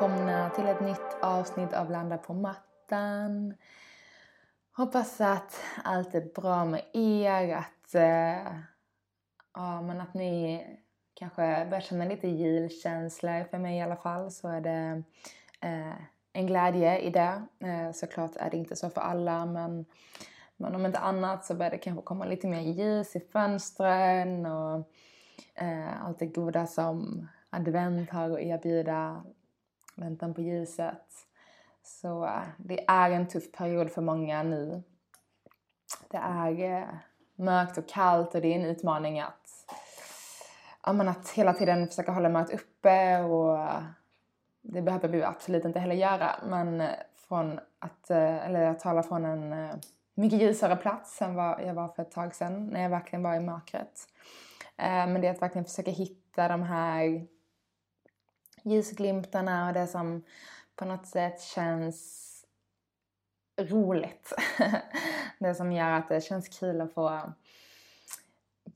Välkomna till ett nytt avsnitt av Landa på mattan. Hoppas att allt är bra med er, att, äh, ja, men att ni kanske börjar känna lite julkänsla. För mig i alla fall så är det äh, en glädje i det. Äh, såklart är det inte så för alla men, men om inte annat så börjar det kanske komma lite mer ljus i fönstren och allt det goda som advent har att erbjuda, väntan på ljuset. Så eh, det är en tuff period för många nu. Det är eh, mörkt och kallt och det är en utmaning att, ja, att hela tiden försöka hålla mörkt uppe och eh, det behöver vi absolut inte heller göra men från att, eller jag talar från en mycket ljusare plats än vad jag var för ett tag sedan när jag verkligen var i mörkret. Men det är att verkligen försöka hitta de här ljusglimtarna och det som på något sätt känns roligt. det som gör att det känns kul att få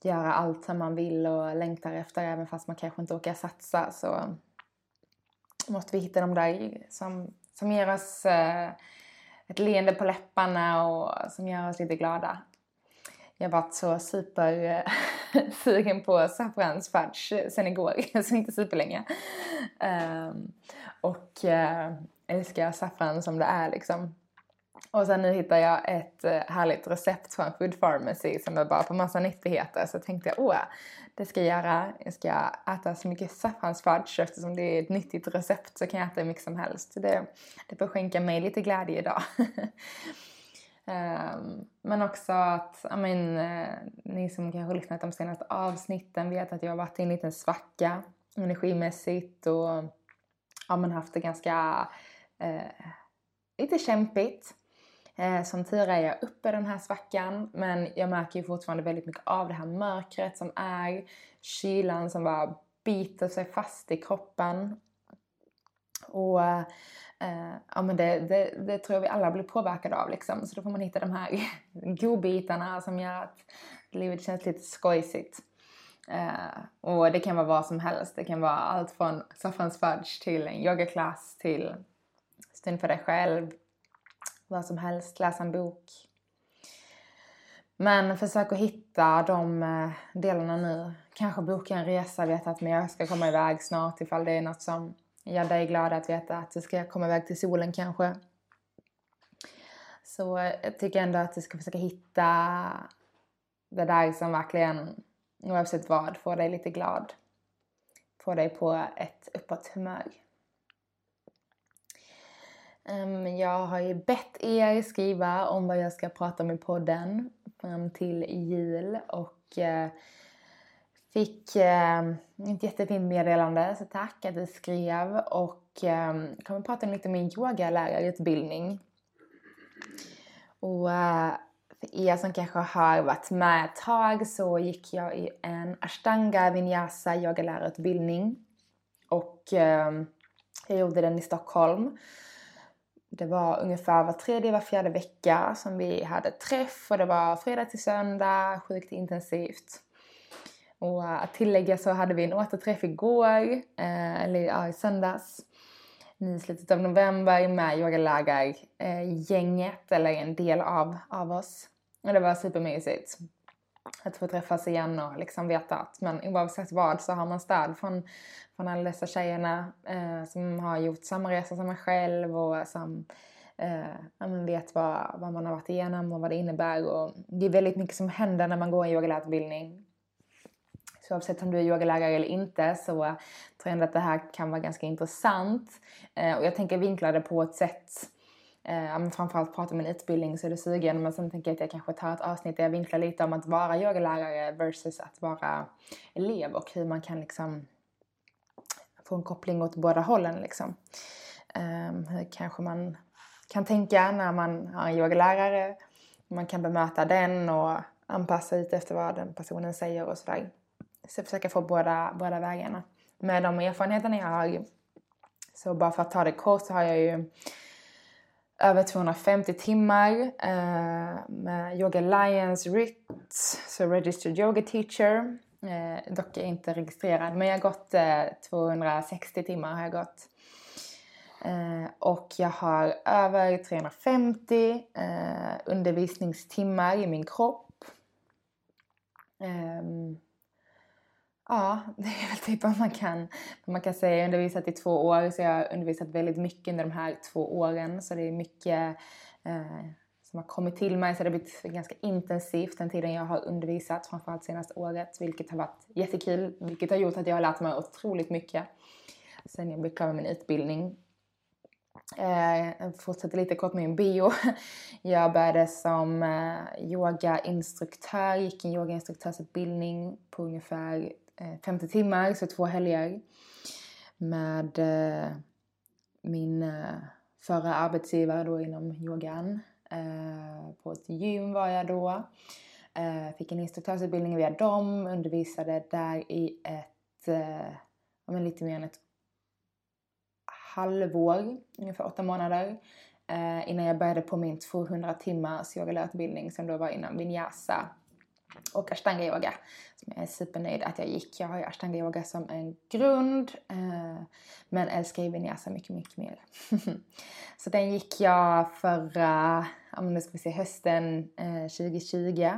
göra allt som man vill och längtar efter även fast man kanske inte orkar satsa så måste vi hitta de där som, som ger oss eh, ett leende på läpparna och som gör oss lite glada. Jag har varit så super eh, sugen på saffransfudge sen igår, så inte superlänge. Um, och uh, älskar saffran som det är liksom. Och sen nu hittar jag ett eh, härligt recept från Food Pharmacy som är bara på massa nyttigheter. Så tänkte jag, åh, det ska jag göra. Jag ska äta så mycket saffransfudge eftersom det är ett nyttigt recept så kan jag äta hur mycket som helst. Det, det får skänka mig lite glädje idag. Ehm, men också att, ja men, eh, ni som kanske har lyssnat de senaste avsnitten vet att jag har varit i en liten svacka energimässigt och ja, men haft det ganska eh, lite kämpigt. Eh, som tur är jag uppe i den här svackan men jag märker ju fortfarande väldigt mycket av det här mörkret som är, kylan som bara biter sig fast i kroppen. Och eh, Eh, ja men det, det, det, tror jag vi alla blir påverkade av liksom. Så då får man hitta de här godbitarna som gör att livet känns lite skojsigt. Eh, och det kan vara vad som helst. Det kan vara allt från saffransfudge till en yogaklass till stund för dig själv. Vad som helst, läsa en bok. Men försök att hitta de eh, delarna nu. Kanske boka en resa, vet att jag ska komma iväg snart ifall det är något som gör dig glad att veta att du ska komma iväg till solen kanske. Så jag tycker ändå att du ska försöka hitta det där som verkligen, oavsett vad, får dig lite glad. Får dig på ett uppåt humör. Ehm, jag har ju bett er skriva om vad jag ska prata om i podden fram till jul och eh, Fick eh, ett jättefint meddelande, så tack att du skrev. Och eh, kommer prata lite om min yogalärarutbildning. Och eh, för er som kanske har varit med ett tag så gick jag i en ashtanga vinyasa yogalärarutbildning. Och eh, jag gjorde den i Stockholm. Det var ungefär var tredje, var fjärde vecka som vi hade träff och det var fredag till söndag, sjukt intensivt. Och eh, att tillägga så hade vi en återträff igår, eh, eller ja, i söndags, i slutet av november med yogaläger-gänget, eh, eller en del av, av oss. Och det var supermysigt att få träffas igen och liksom veta att men oavsett vad så har man stöd från, från alla dessa tjejerna eh, som har gjort samma resa som en själv och som eh, vet vad, vad man har varit igenom och vad det innebär. Och det är väldigt mycket som händer när man går en yogalärarutbildning. Så oavsett om du är yogalärare eller inte så tror jag ändå att det här kan vara ganska intressant. Eh, och jag tänker vinkla det på ett sätt eh, framförallt prata om en utbildning så är du sugen men sen tänker jag att jag kanske tar ett avsnitt där jag vinklar lite om att vara yogalärare versus att vara elev och hur man kan liksom få en koppling åt båda hållen liksom. Um, hur kanske man kan tänka när man har en yogalärare, man kan bemöta den och anpassa lite efter vad den personen säger och sådär. Så jag försöker få båda, båda vägarna. Med de erfarenheterna jag har, så bara för att ta det kort så har jag ju över 250 timmar eh, med Yoga Alliance RIT, så Registered Yoga Teacher. Eh, dock är jag inte registrerad, men jag har gått eh, 260 timmar har jag gått. Eh, och jag har över 350 eh, undervisningstimmar i min kropp. Ehm, Ja, det är väl typ vad man kan, vad man kan säga. Jag har undervisat i två år så jag har undervisat väldigt mycket under de här två åren. Så det är mycket eh, som har kommit till mig så det har blivit ganska intensivt den tiden jag har undervisat, framförallt senaste året, vilket har varit jättekul, vilket har gjort att jag har lärt mig otroligt mycket sen jag blev klar med min utbildning. Eh, jag fortsätter lite kort med min bio. Jag började som eh, yogainstruktör, gick en yogainstruktörsutbildning på ungefär Eh, 50 timmar, så två helger. Med eh, min eh, förra arbetsgivare då inom yogan. Eh, på ett gym var jag då. Eh, fick en instruktörsutbildning via dem, undervisade där i ett, eh, men lite mer än ett halvår, ungefär åtta månader, eh, innan jag började på min 200 timmars yogalärarutbildning som då var inom vinyasa och ashtanga yoga. Som jag är supernöjd att jag gick. Jag har ju ashtanga yoga som en grund eh, men älskar ju vinyasa mycket, mycket mer. så den gick jag förra, ja men nu ska vi se, hösten eh, 2020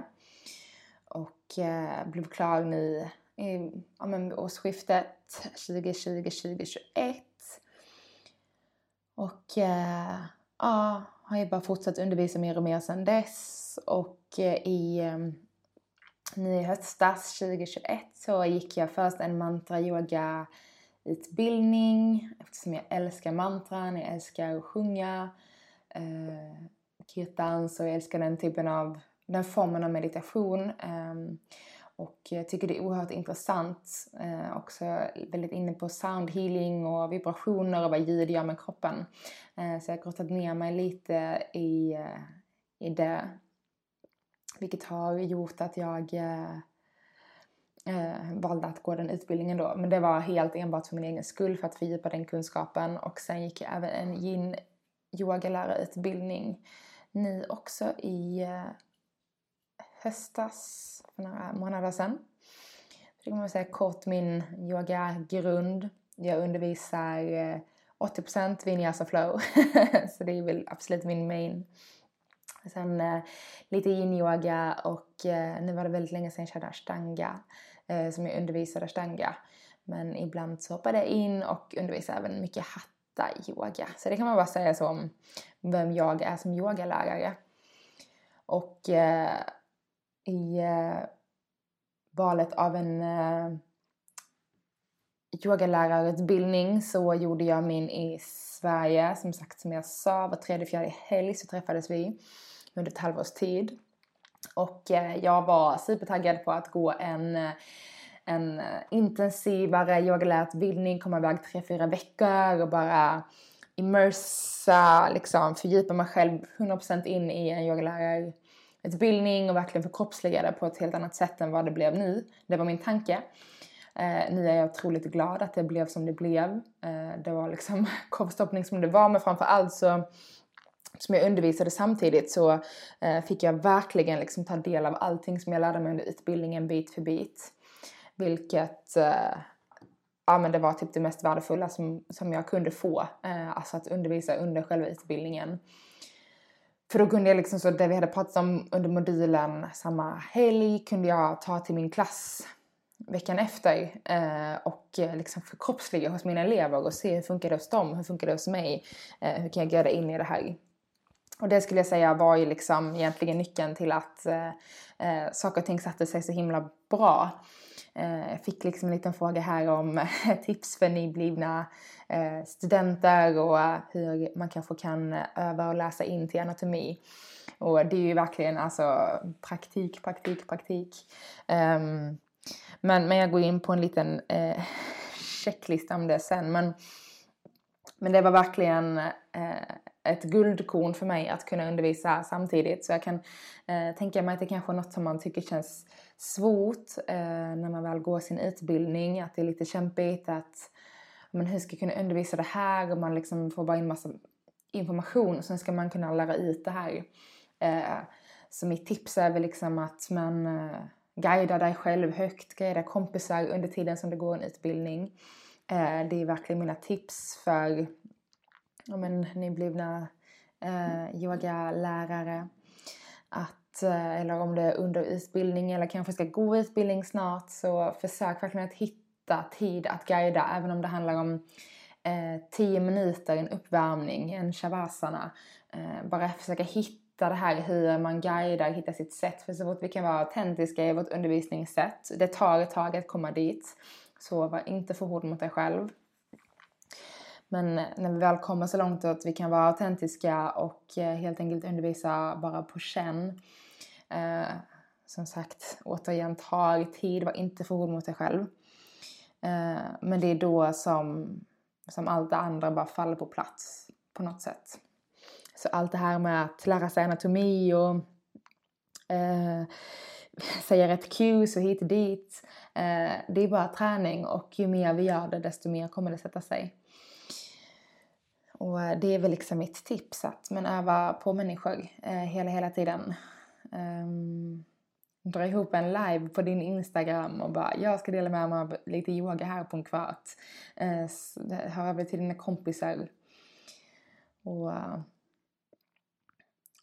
och eh, blev klar nu i ja, men årsskiftet 2020-2021 och eh, ja, har ju bara fortsatt undervisa mer och mer sedan dess. Och eh, i, eh, nu i höstas 2021 så gick jag först en mantra-yoga utbildning eftersom jag älskar mantran, jag älskar att sjunga eh, kirtan så jag älskar den typen av, den formen av meditation. Eh, och jag tycker det är oerhört intressant. Eh, också väldigt inne på sound healing och vibrationer och vad ljud gör med kroppen. Eh, så jag har grottat ner mig lite i, eh, i det. Vilket har gjort att jag eh, eh, valde att gå den utbildningen då. Men det var helt enbart för min egen skull för att fördjupa den kunskapen. Och sen gick jag även en yin yogalärarutbildning nu också i eh, höstas för några månader sedan. Det kan man säga kort min yogagrund. Jag undervisar eh, 80% vinyasa flow, så det är väl absolut min main. Sen eh, lite yin-yoga och eh, nu var det väldigt länge sedan jag körde ashtanga, eh, som jag undervisade ashtanga. Men ibland så hoppade jag in och undervisade även mycket hatta-yoga. Så det kan man bara säga så om vem jag är som yogalärare. Och eh, i eh, valet av en eh, yogalärarutbildning så gjorde jag min i Sverige. Som sagt, som jag sa, var tredje, fjärde helg så träffades vi under ett halvårs tid. Och eh, jag var supertaggad på att gå en eh, en eh, intensivare yogalärarutbildning, komma iväg tre, fyra veckor och bara immersa, liksom fördjupa mig själv 100% in i en yogalärarutbildning och verkligen förkroppsliga det på ett helt annat sätt än vad det blev nu. Det var min tanke. Eh, nu är jag otroligt glad att det blev som det blev. Eh, det var liksom korvstoppning som det var men framför allt så som jag undervisade samtidigt så eh, fick jag verkligen liksom ta del av allting som jag lärde mig under utbildningen bit för bit. Vilket eh, ja, men det var typ det mest värdefulla som, som jag kunde få. Eh, alltså att undervisa under själva utbildningen. För då kunde jag liksom så det vi hade pratat om under modulen samma helg kunde jag ta till min klass veckan efter eh, och liksom förkroppsliga hos mina elever och se hur funkar det hos dem, hur funkar det hos mig, eh, hur kan jag göra in i det här. Och det skulle jag säga var ju liksom egentligen nyckeln till att eh, eh, saker och ting satte sig så himla bra. Eh, jag fick liksom en liten fråga här om tips för nyblivna eh, studenter och eh, hur man kanske kan öva och läsa in till anatomi. Och det är ju verkligen alltså praktik, praktik, praktik. Ehm, men, men jag går in på en liten eh, checklista om det sen. Men, men det var verkligen ett guldkorn för mig att kunna undervisa samtidigt. Så jag kan eh, tänka mig att det kanske är något som man tycker känns svårt eh, när man väl går sin utbildning. Att det är lite kämpigt att men hur ska jag kunna undervisa det här? Och man liksom får bara in massa information och sen ska man kunna lära ut det här. Eh, så mitt tips är väl liksom att man eh, guidar dig själv högt, guidar kompisar under tiden som du går en utbildning. Eh, det är verkligen mina tips för ja, men, nyblivna eh, yogalärare. Att, eh, eller om det är under utbildning eller kanske ska gå utbildning snart så försök verkligen att hitta tid att guida även om det handlar om eh, 10 minuter, en uppvärmning, en shavasana. Eh, bara försöka hitta det här hur man guidar, hitta sitt sätt. För så fort vi kan vara autentiska i vårt undervisningssätt, det tar ett tag att komma dit. Så var inte för hård mot dig själv. Men eh, när vi väl kommer så långt att vi kan vara autentiska och eh, helt enkelt undervisa bara på känn. Eh, som sagt, återigen, ta tid, var inte för hård mot dig själv. Eh, men det är då som, som allt det andra bara faller på plats på något sätt. Så allt det här med att lära sig anatomi och eh, säga rätt cues och hit och dit. Eh, det är bara träning och ju mer vi gör det desto mer kommer det sätta sig. Och eh, det är väl liksom mitt tips att man övar på människor eh, hela, hela tiden. Um, dra ihop en live på din Instagram och bara jag ska dela med mig av lite yoga här på en kvart. Uh, hör av dig till dina kompisar. Och uh,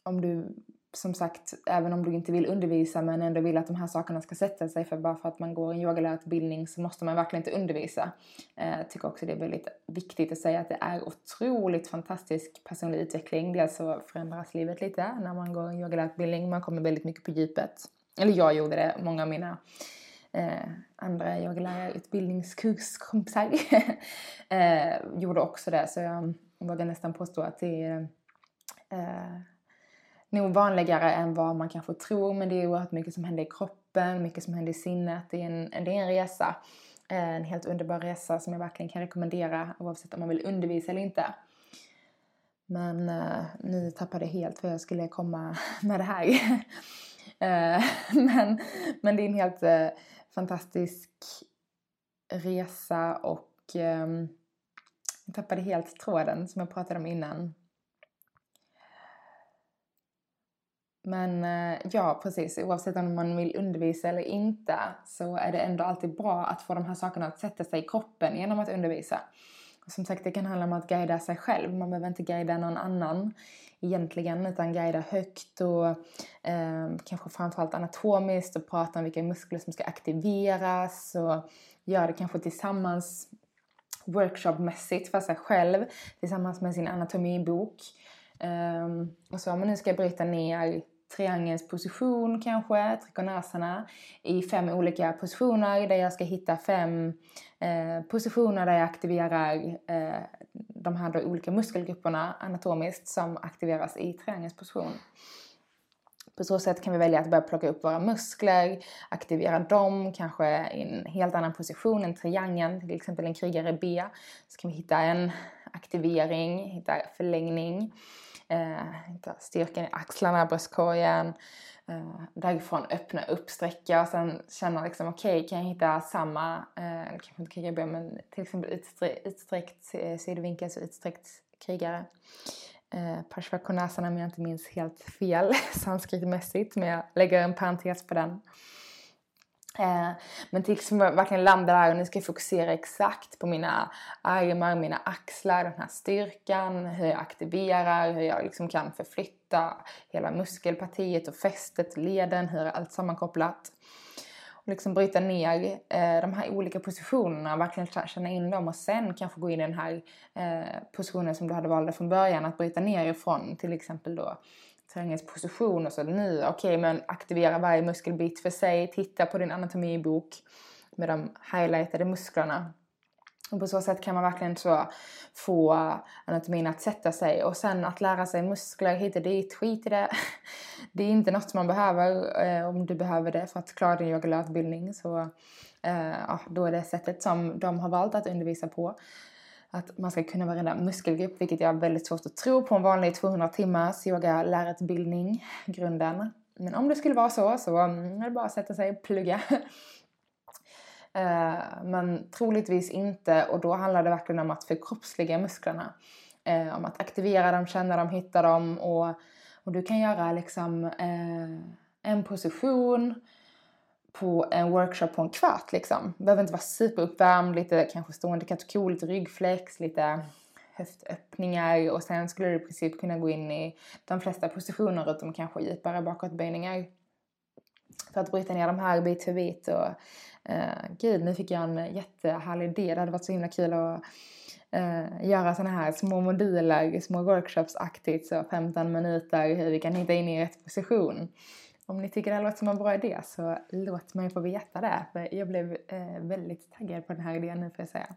om du som sagt, även om du inte vill undervisa men ändå vill att de här sakerna ska sätta sig för bara för att man går en yogalärarutbildning så måste man verkligen inte undervisa. Eh, jag tycker också det är väldigt viktigt att säga att det är otroligt fantastisk personlig utveckling. Dels så alltså förändras livet lite när man går en yogalärarutbildning, man kommer väldigt mycket på djupet. Eller jag gjorde det, många av mina eh, andra yogalärarutbildningskurskompisar eh, gjorde också det så jag vågar nästan påstå att det är eh, nog vanligare än vad man kanske tror men det är oerhört mycket som händer i kroppen, mycket som händer i sinnet. Det är en, det är en resa. Eh, en helt underbar resa som jag verkligen kan rekommendera oavsett om man vill undervisa eller inte. Men uh, nu tappade jag helt vad jag skulle komma med det här. uh, men, men det är en helt uh, fantastisk resa och um, jag tappade helt tråden som jag pratade om innan. Men eh, ja, precis. Oavsett om man vill undervisa eller inte så är det ändå alltid bra att få de här sakerna att sätta sig i kroppen genom att undervisa. Och som sagt, det kan handla om att guida sig själv. Man behöver inte guida någon annan egentligen utan guida högt och eh, kanske framförallt anatomiskt och prata om vilka muskler som ska aktiveras och göra det kanske tillsammans workshopmässigt för sig själv tillsammans med sin anatomibok. Um, och så om man nu ska bryta ner triangelns position kanske, trikonasana, i fem olika positioner där jag ska hitta fem eh, positioner där jag aktiverar eh, de här då olika muskelgrupperna anatomiskt som aktiveras i triangelns position. På så sätt kan vi välja att börja plocka upp våra muskler, aktivera dem, kanske i en helt annan position än triangeln, till exempel en krigare B. Så kan vi hitta en aktivering, hitta förlängning eh, styrkan i axlarna, bröstkorgen. Eh, därifrån öppna upp, sträcka och sen känna liksom okej, okay, kan jag hitta samma, eh, kanske inte krigare men till exempel utsträckt, utsträckt eh, sidovinkel, så utsträckt krigare. Eh, Parshvakonasana om jag inte minns helt fel sanskritmässigt men jag lägger en parentes på den. Eh, men till liksom verkligen landa där och nu ska jag fokusera exakt på mina armar, mina axlar, den här styrkan, hur jag aktiverar, hur jag liksom kan förflytta hela muskelpartiet och fästet, leden, hur är allt sammankopplat. Och liksom bryta ner eh, de här olika positionerna, verkligen känna in dem och sen kanske gå in i den här eh, positionen som du hade valt från början, att bryta ner ifrån till exempel då träningens position och så nu, okej okay, men aktivera varje muskelbit för sig, titta på din anatomibok med de highlightade musklerna. Och på så sätt kan man verkligen så få anatomin att sätta sig. Och sen att lära sig muskler hit och dit, skit i det. Det är inte något man behöver. Eh, om du behöver det för att klara din yogalärarutbildning så eh, ja, då är det sättet som de har valt att undervisa på. Att man ska kunna varenda muskelgrupp, vilket jag har väldigt svårt att tro på en vanlig 200 timmars yogalärarutbildning, grunden. Men om det skulle vara så så mm, är det bara att sätta sig och plugga. Eh, men troligtvis inte och då handlar det verkligen om att förkroppsliga musklerna. Eh, om att aktivera dem, känna dem, hitta dem och, och du kan göra liksom eh, en position på en workshop på en kvart liksom. Behöver inte vara superuppvärmd, lite kanske stående katakol, lite ryggflex, lite höftöppningar och sen skulle du i princip kunna gå in i de flesta positioner utom kanske djupare bakåtböjningar. För att bryta ner de här bit för bit och eh, gud nu fick jag en jättehärlig idé. Det hade varit så himla kul att eh, göra sådana här små moduler, små workshops-aktigt så 15 minuter hur vi kan hitta in i rätt position. Om ni tycker det här låter som en bra idé så låt mig få veta det. För jag blev eh, väldigt taggad på den här idén nu får jag säga.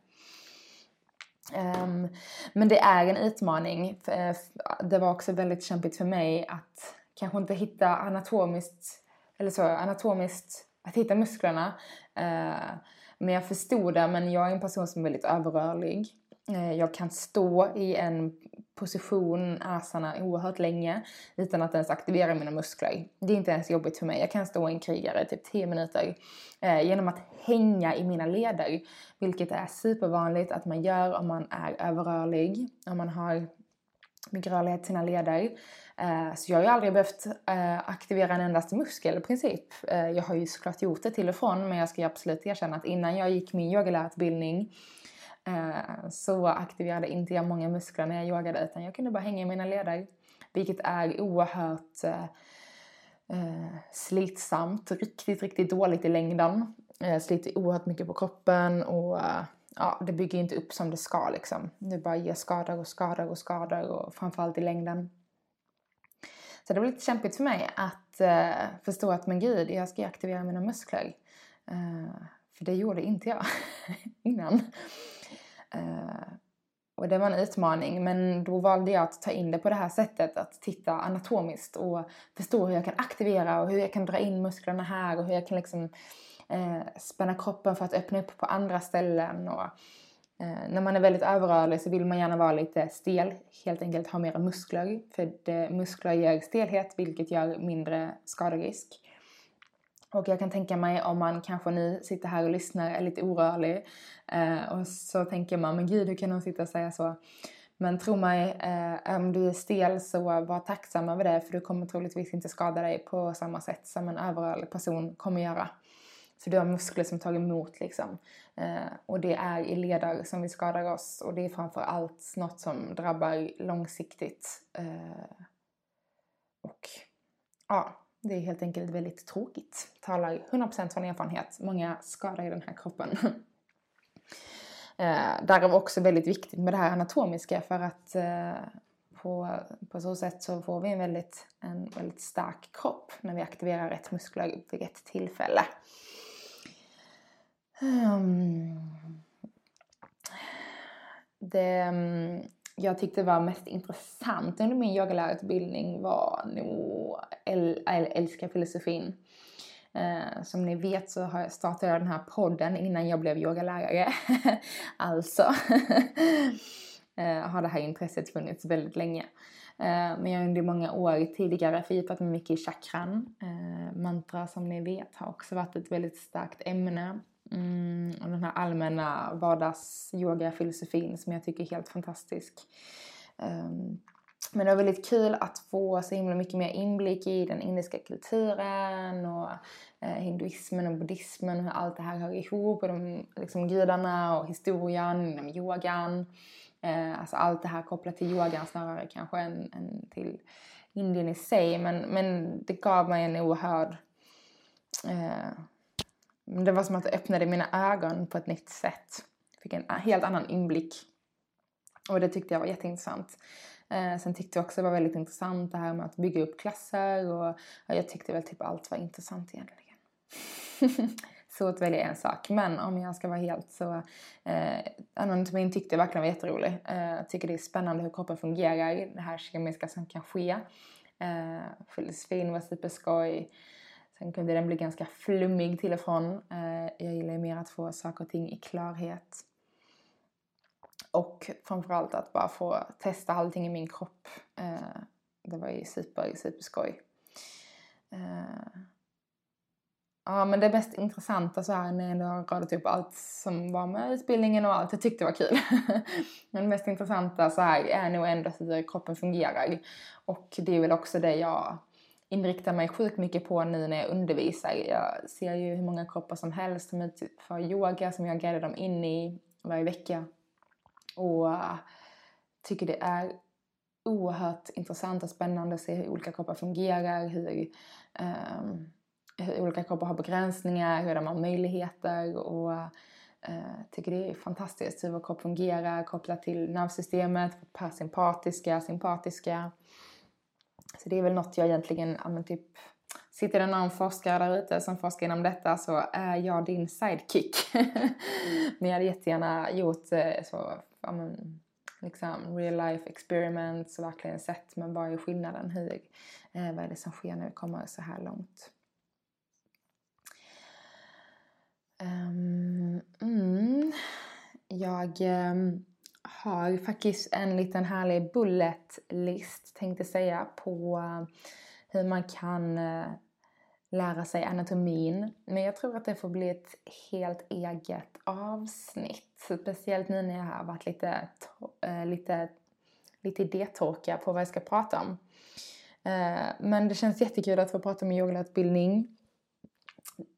Um, men det är en utmaning. Eh, det var också väldigt kämpigt för mig att kanske inte hitta anatomiskt, eller så, anatomiskt, att hitta musklerna. Uh, men jag förstod det, men jag är en person som är väldigt överrörlig. Eh, jag kan stå i en position, asana, oerhört länge utan att ens aktivera mina muskler. Det är inte ens jobbigt för mig. Jag kan stå i en krigare typ 10 minuter eh, genom att hänga i mina leder. Vilket är supervanligt att man gör om man är överrörlig, om man har mycket rörlighet i sina leder. Eh, så jag har ju aldrig behövt eh, aktivera en endaste muskel i princip. Eh, jag har ju såklart gjort det till och från men jag ska ju absolut erkänna att innan jag gick min yogalärarutbildning Eh, så aktiverade inte jag många muskler när jag yogade utan jag kunde bara hänga i mina leder. Vilket är oerhört eh, eh, slitsamt, riktigt, riktigt dåligt i längden. Eh, sliter oerhört mycket på kroppen och eh, ja, det bygger inte upp som det ska liksom. Det bara ger skador och skador och skador och framförallt i längden. Så det var lite kämpigt för mig att eh, förstå att men gud, jag ska aktivera mina muskler. Eh, för det gjorde inte jag innan. Eh, och det var en utmaning men då valde jag att ta in det på det här sättet att titta anatomiskt och förstå hur jag kan aktivera och hur jag kan dra in musklerna här och hur jag kan liksom eh, spänna kroppen för att öppna upp på andra ställen. Och, eh, när man är väldigt överrörlig så vill man gärna vara lite stel, helt enkelt ha mera muskler. För det, muskler ger stelhet vilket gör mindre skaderisk. Och jag kan tänka mig om man kanske nu sitter här och lyssnar är lite orörlig eh, och så tänker man, men gud hur kan hon sitta och säga så? Men tro mig, eh, om du är stel så var tacksam över det för du kommer troligtvis inte skada dig på samma sätt som en överrörlig person kommer göra. För du har muskler som tar emot liksom. Eh, och det är i leder som vi skadar oss och det är framför allt något som drabbar långsiktigt. Eh, och ja, det är helt enkelt väldigt tråkigt. Talar 100% från erfarenhet. Många skadar i den här kroppen. eh, därav också väldigt viktigt med det här anatomiska för att eh, på, på så sätt så får vi en väldigt, en väldigt stark kropp när vi aktiverar rätt muskler vid rätt tillfälle. Um, det, mm, jag tyckte var mest intressant under min yogalärarutbildning var nog äl, äl, älska filosofin. Eh, som ni vet så har jag startade jag den här podden innan jag blev yogalärare. alltså eh, har det här intresset funnits väldigt länge. Eh, men jag har under många år tidigare fördjupat mig mycket i chakran. Eh, mantra som ni vet har också varit ett väldigt starkt ämne Mm, och den här allmänna vardagsyogafilosofin som jag tycker är helt fantastisk. Um, men det var väldigt kul att få så himla mycket mer inblick i den indiska kulturen och eh, hinduismen och buddhismen och hur allt det här hör ihop och de liksom, gudarna och historien inom yogan. Eh, alltså allt det här kopplat till yogan snarare kanske än, än till Indien i sig men, men det gav mig en oerhörd eh, det var som att det öppnade mina ögon på ett nytt sätt. Jag fick en helt annan inblick. Och det tyckte jag var jätteintressant. Eh, sen tyckte jag också det var väldigt intressant det här med att bygga upp klasser och ja, jag tyckte väl typ allt var intressant egentligen. Så att välja en sak. Men om jag ska vara helt så, eh, anatomin tyckte jag verkligen var jätterolig. Eh, tycker det är spännande hur kroppen fungerar, det här kemiska som kan ske. Eh, filosofin var superskoj. Sen kunde den bli ganska flummig till och från. Eh, jag gillar ju mer att få saker och ting i klarhet. Och framförallt att bara få testa allting i min kropp. Eh, det var ju super, superskoj. Eh, ja, men det mest intressanta så här när jag har radat upp allt som var med utbildningen och allt jag tyckte var kul. men det mest intressanta så här är nog ändå hur kroppen fungerar. Och det är väl också det jag inriktar mig sjukt mycket på nu när jag undervisar. Jag ser ju hur många kroppar som helst som utför yoga som jag guidar dem in i varje vecka. Och eh, tycker det är oerhört intressant och spännande att se hur olika kroppar fungerar, hur, um, hur olika kroppar har begränsningar, hur de har möjligheter och uh, tycker det är fantastiskt hur vår kropp fungerar kopplat till nervsystemet, parasympatiska, sympatiska. Så det är väl något jag egentligen, ja men typ Sitter det någon forskare där ute som forskar inom detta så är jag din sidekick. men jag hade jättegärna gjort eh, så, ja men, liksom real life experiments och verkligen sett men vad är skillnaden, hur, eh, vad är det som sker när vi kommer så här långt. Um, mm, jag um, har faktiskt en liten härlig bullet list tänkte säga på eh, hur man kan eh, lära sig anatomin. Men jag tror att det får bli ett helt eget avsnitt. Speciellt nu när jag har varit lite, eh, lite, lite idétorka på vad jag ska prata om. Men det känns jättekul att få prata om yogalärarutbildning.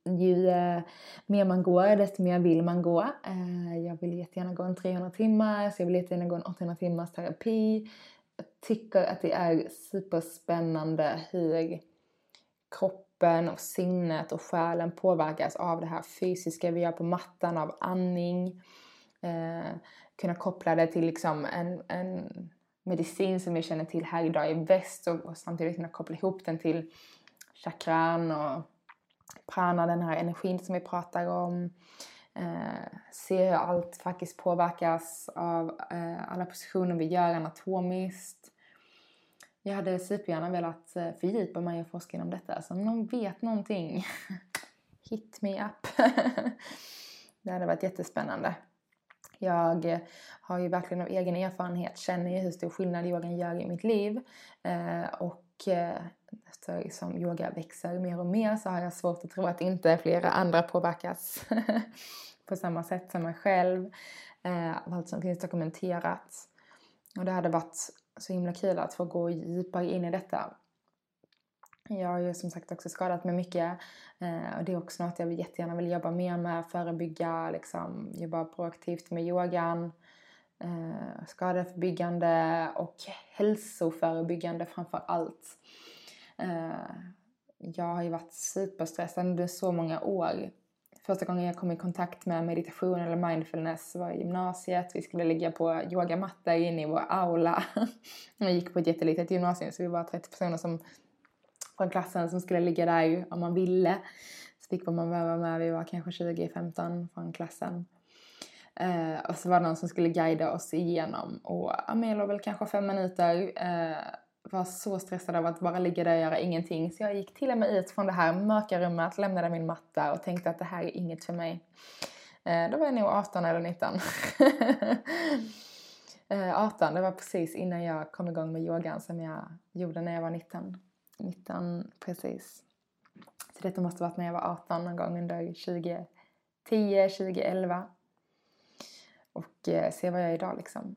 Ju eh, mer man går, desto mer vill man gå. Eh, jag vill jättegärna gå en 300 timmar, så jag vill jättegärna gå en 800 timmars terapi. Jag tycker att det är superspännande hur kroppen och sinnet och själen påverkas av det här fysiska vi gör på mattan, av andning. Eh, kunna koppla det till liksom en, en medicin som vi känner till här idag i väst och, och samtidigt kunna koppla ihop den till chakran och prana, den här energin som vi pratar om. Eh, se hur allt faktiskt påverkas av eh, alla positioner vi gör anatomiskt. Jag hade supergärna velat eh, fördjupa mig och forska inom detta. Så om någon vet någonting, hit me up. det hade varit jättespännande. Jag eh, har ju verkligen av egen erfarenhet, känner ju hur stor skillnad yogan gör i mitt liv. Eh, och eh, eftersom liksom yoga växer mer och mer så har jag svårt att tro att inte flera andra påverkas på samma sätt som mig själv. Eh, av allt som finns dokumenterat. Och det hade varit så himla kul att få gå djupare in i detta. Jag har ju som sagt också skadat mig mycket eh, och det är också något jag jättegärna vill jobba mer med, förebygga, liksom, jobba proaktivt med yogan, eh, skadeförebyggande och hälsoförebyggande framför allt. Eh, jag har ju varit superstressad under så många år Första gången jag kom i kontakt med meditation eller mindfulness var i gymnasiet. Vi skulle ligga på yogamattor inne i vår aula. Jag gick på ett jättelitet gymnasium så vi var 30 personer som, från klassen som skulle ligga där om man ville. Så fick man vara med, vi var kanske 20-15 från klassen. Eh, och så var det någon som skulle guida oss igenom och ja, låg väl kanske fem minuter eh, var så stressad av att bara ligga där och göra ingenting. Så jag gick till och med ut från det här mörka rummet, lämnade min matta och tänkte att det här är inget för mig. Eh, då var jag nog 18 eller 19. 18, eh, det var precis innan jag kom igång med yogan som jag gjorde när jag var 19. 19 precis. Så detta måste varit när jag var 18 någon gång under 2010, 2011. Och eh, se vad jag är idag liksom.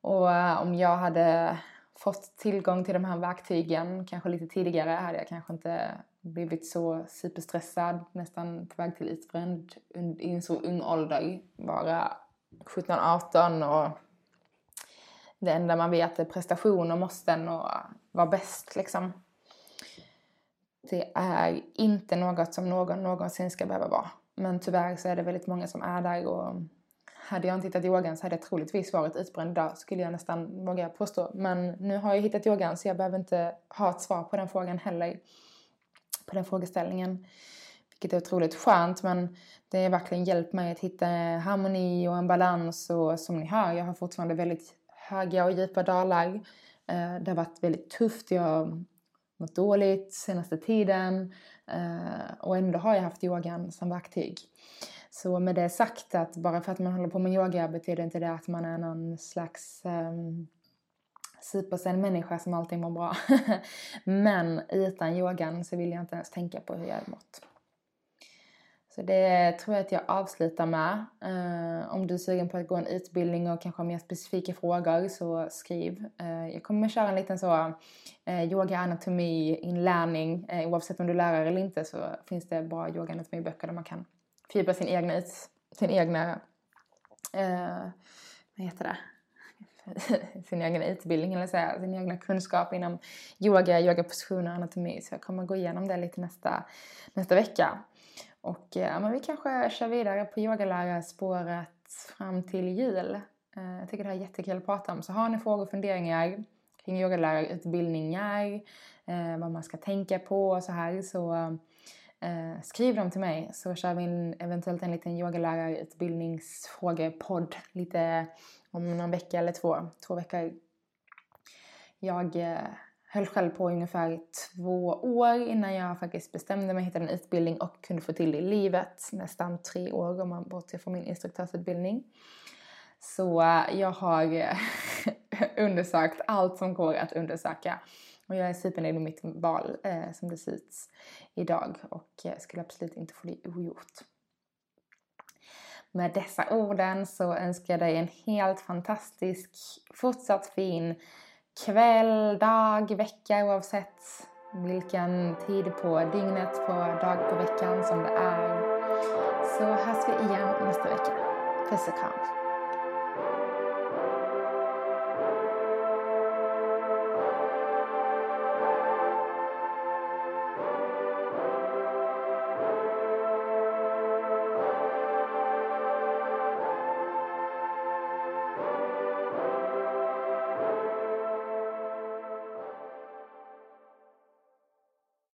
Och eh, om jag hade fått tillgång till de här verktygen kanske lite tidigare hade jag kanske inte blivit så superstressad, nästan på väg till utbränd i en så ung ålder. Bara 17-18 och det enda man vet är prestation och måsten och vara bäst liksom. Det är inte något som någon någonsin ska behöva vara. Men tyvärr så är det väldigt många som är där och hade jag inte hittat yogan så hade jag troligtvis varit utbränd idag, skulle jag nästan våga påstå. Men nu har jag hittat yogan så jag behöver inte ha ett svar på den frågan heller. På den frågeställningen. vilket är otroligt skönt men det har verkligen hjälpt mig att hitta harmoni och en balans och som ni hör, jag har fortfarande väldigt höga och djupa dalar. Eh, det har varit väldigt tufft, jag har mått dåligt senaste tiden eh, och ändå har jag haft yogan som verktyg. Så med det sagt att bara för att man håller på med yoga betyder inte det att man är någon slags um, supersen människa som alltid mår bra. Men utan yogan så vill jag inte ens tänka på hur jag hade mått. Så det tror jag att jag avslutar med. Uh, om du är sugen på att gå en utbildning och kanske har mer specifika frågor så skriv. Uh, jag kommer köra en liten så eh, uh, yoga anatomi inlärning. Uh, oavsett om du är lärare eller inte så finns det bra yoga anatomi böcker där man kan fördjupa sin egna, sin egna eh, vad heter det? sin egen utbildning eller säga, sin egna kunskap inom yoga, yogapositioner och anatomi. Så jag kommer gå igenom det lite nästa, nästa vecka. Och eh, ja, men vi kanske kör vidare på yogalärarspåret fram till jul. Eh, jag tycker det här är jättekul att prata om. Så har ni frågor och funderingar kring yogalärarutbildningar, vad man ska tänka på och så här så eh, skriv dem till mig så kör vi en, eventuellt en liten yogalärarutbildningsfrågepodd lite om någon vecka eller två, två veckor. Jag eh, höll själv på ungefär två år innan jag faktiskt bestämde mig, hittade en utbildning och kunde få till det i livet. Nästan tre år om man bortser från min instruktörsutbildning. Så eh, jag har eh, undersökt allt som går att undersöka. Och jag är supernöjd med mitt val eh, som det ser ut idag och eh, skulle absolut inte få det ogjort. Med dessa orden så önskar jag dig en helt fantastisk, fortsatt fin kväll, dag, vecka oavsett vilken tid på dygnet, på dag på veckan som det är. Så hörs vi igen nästa vecka. Puss och kram!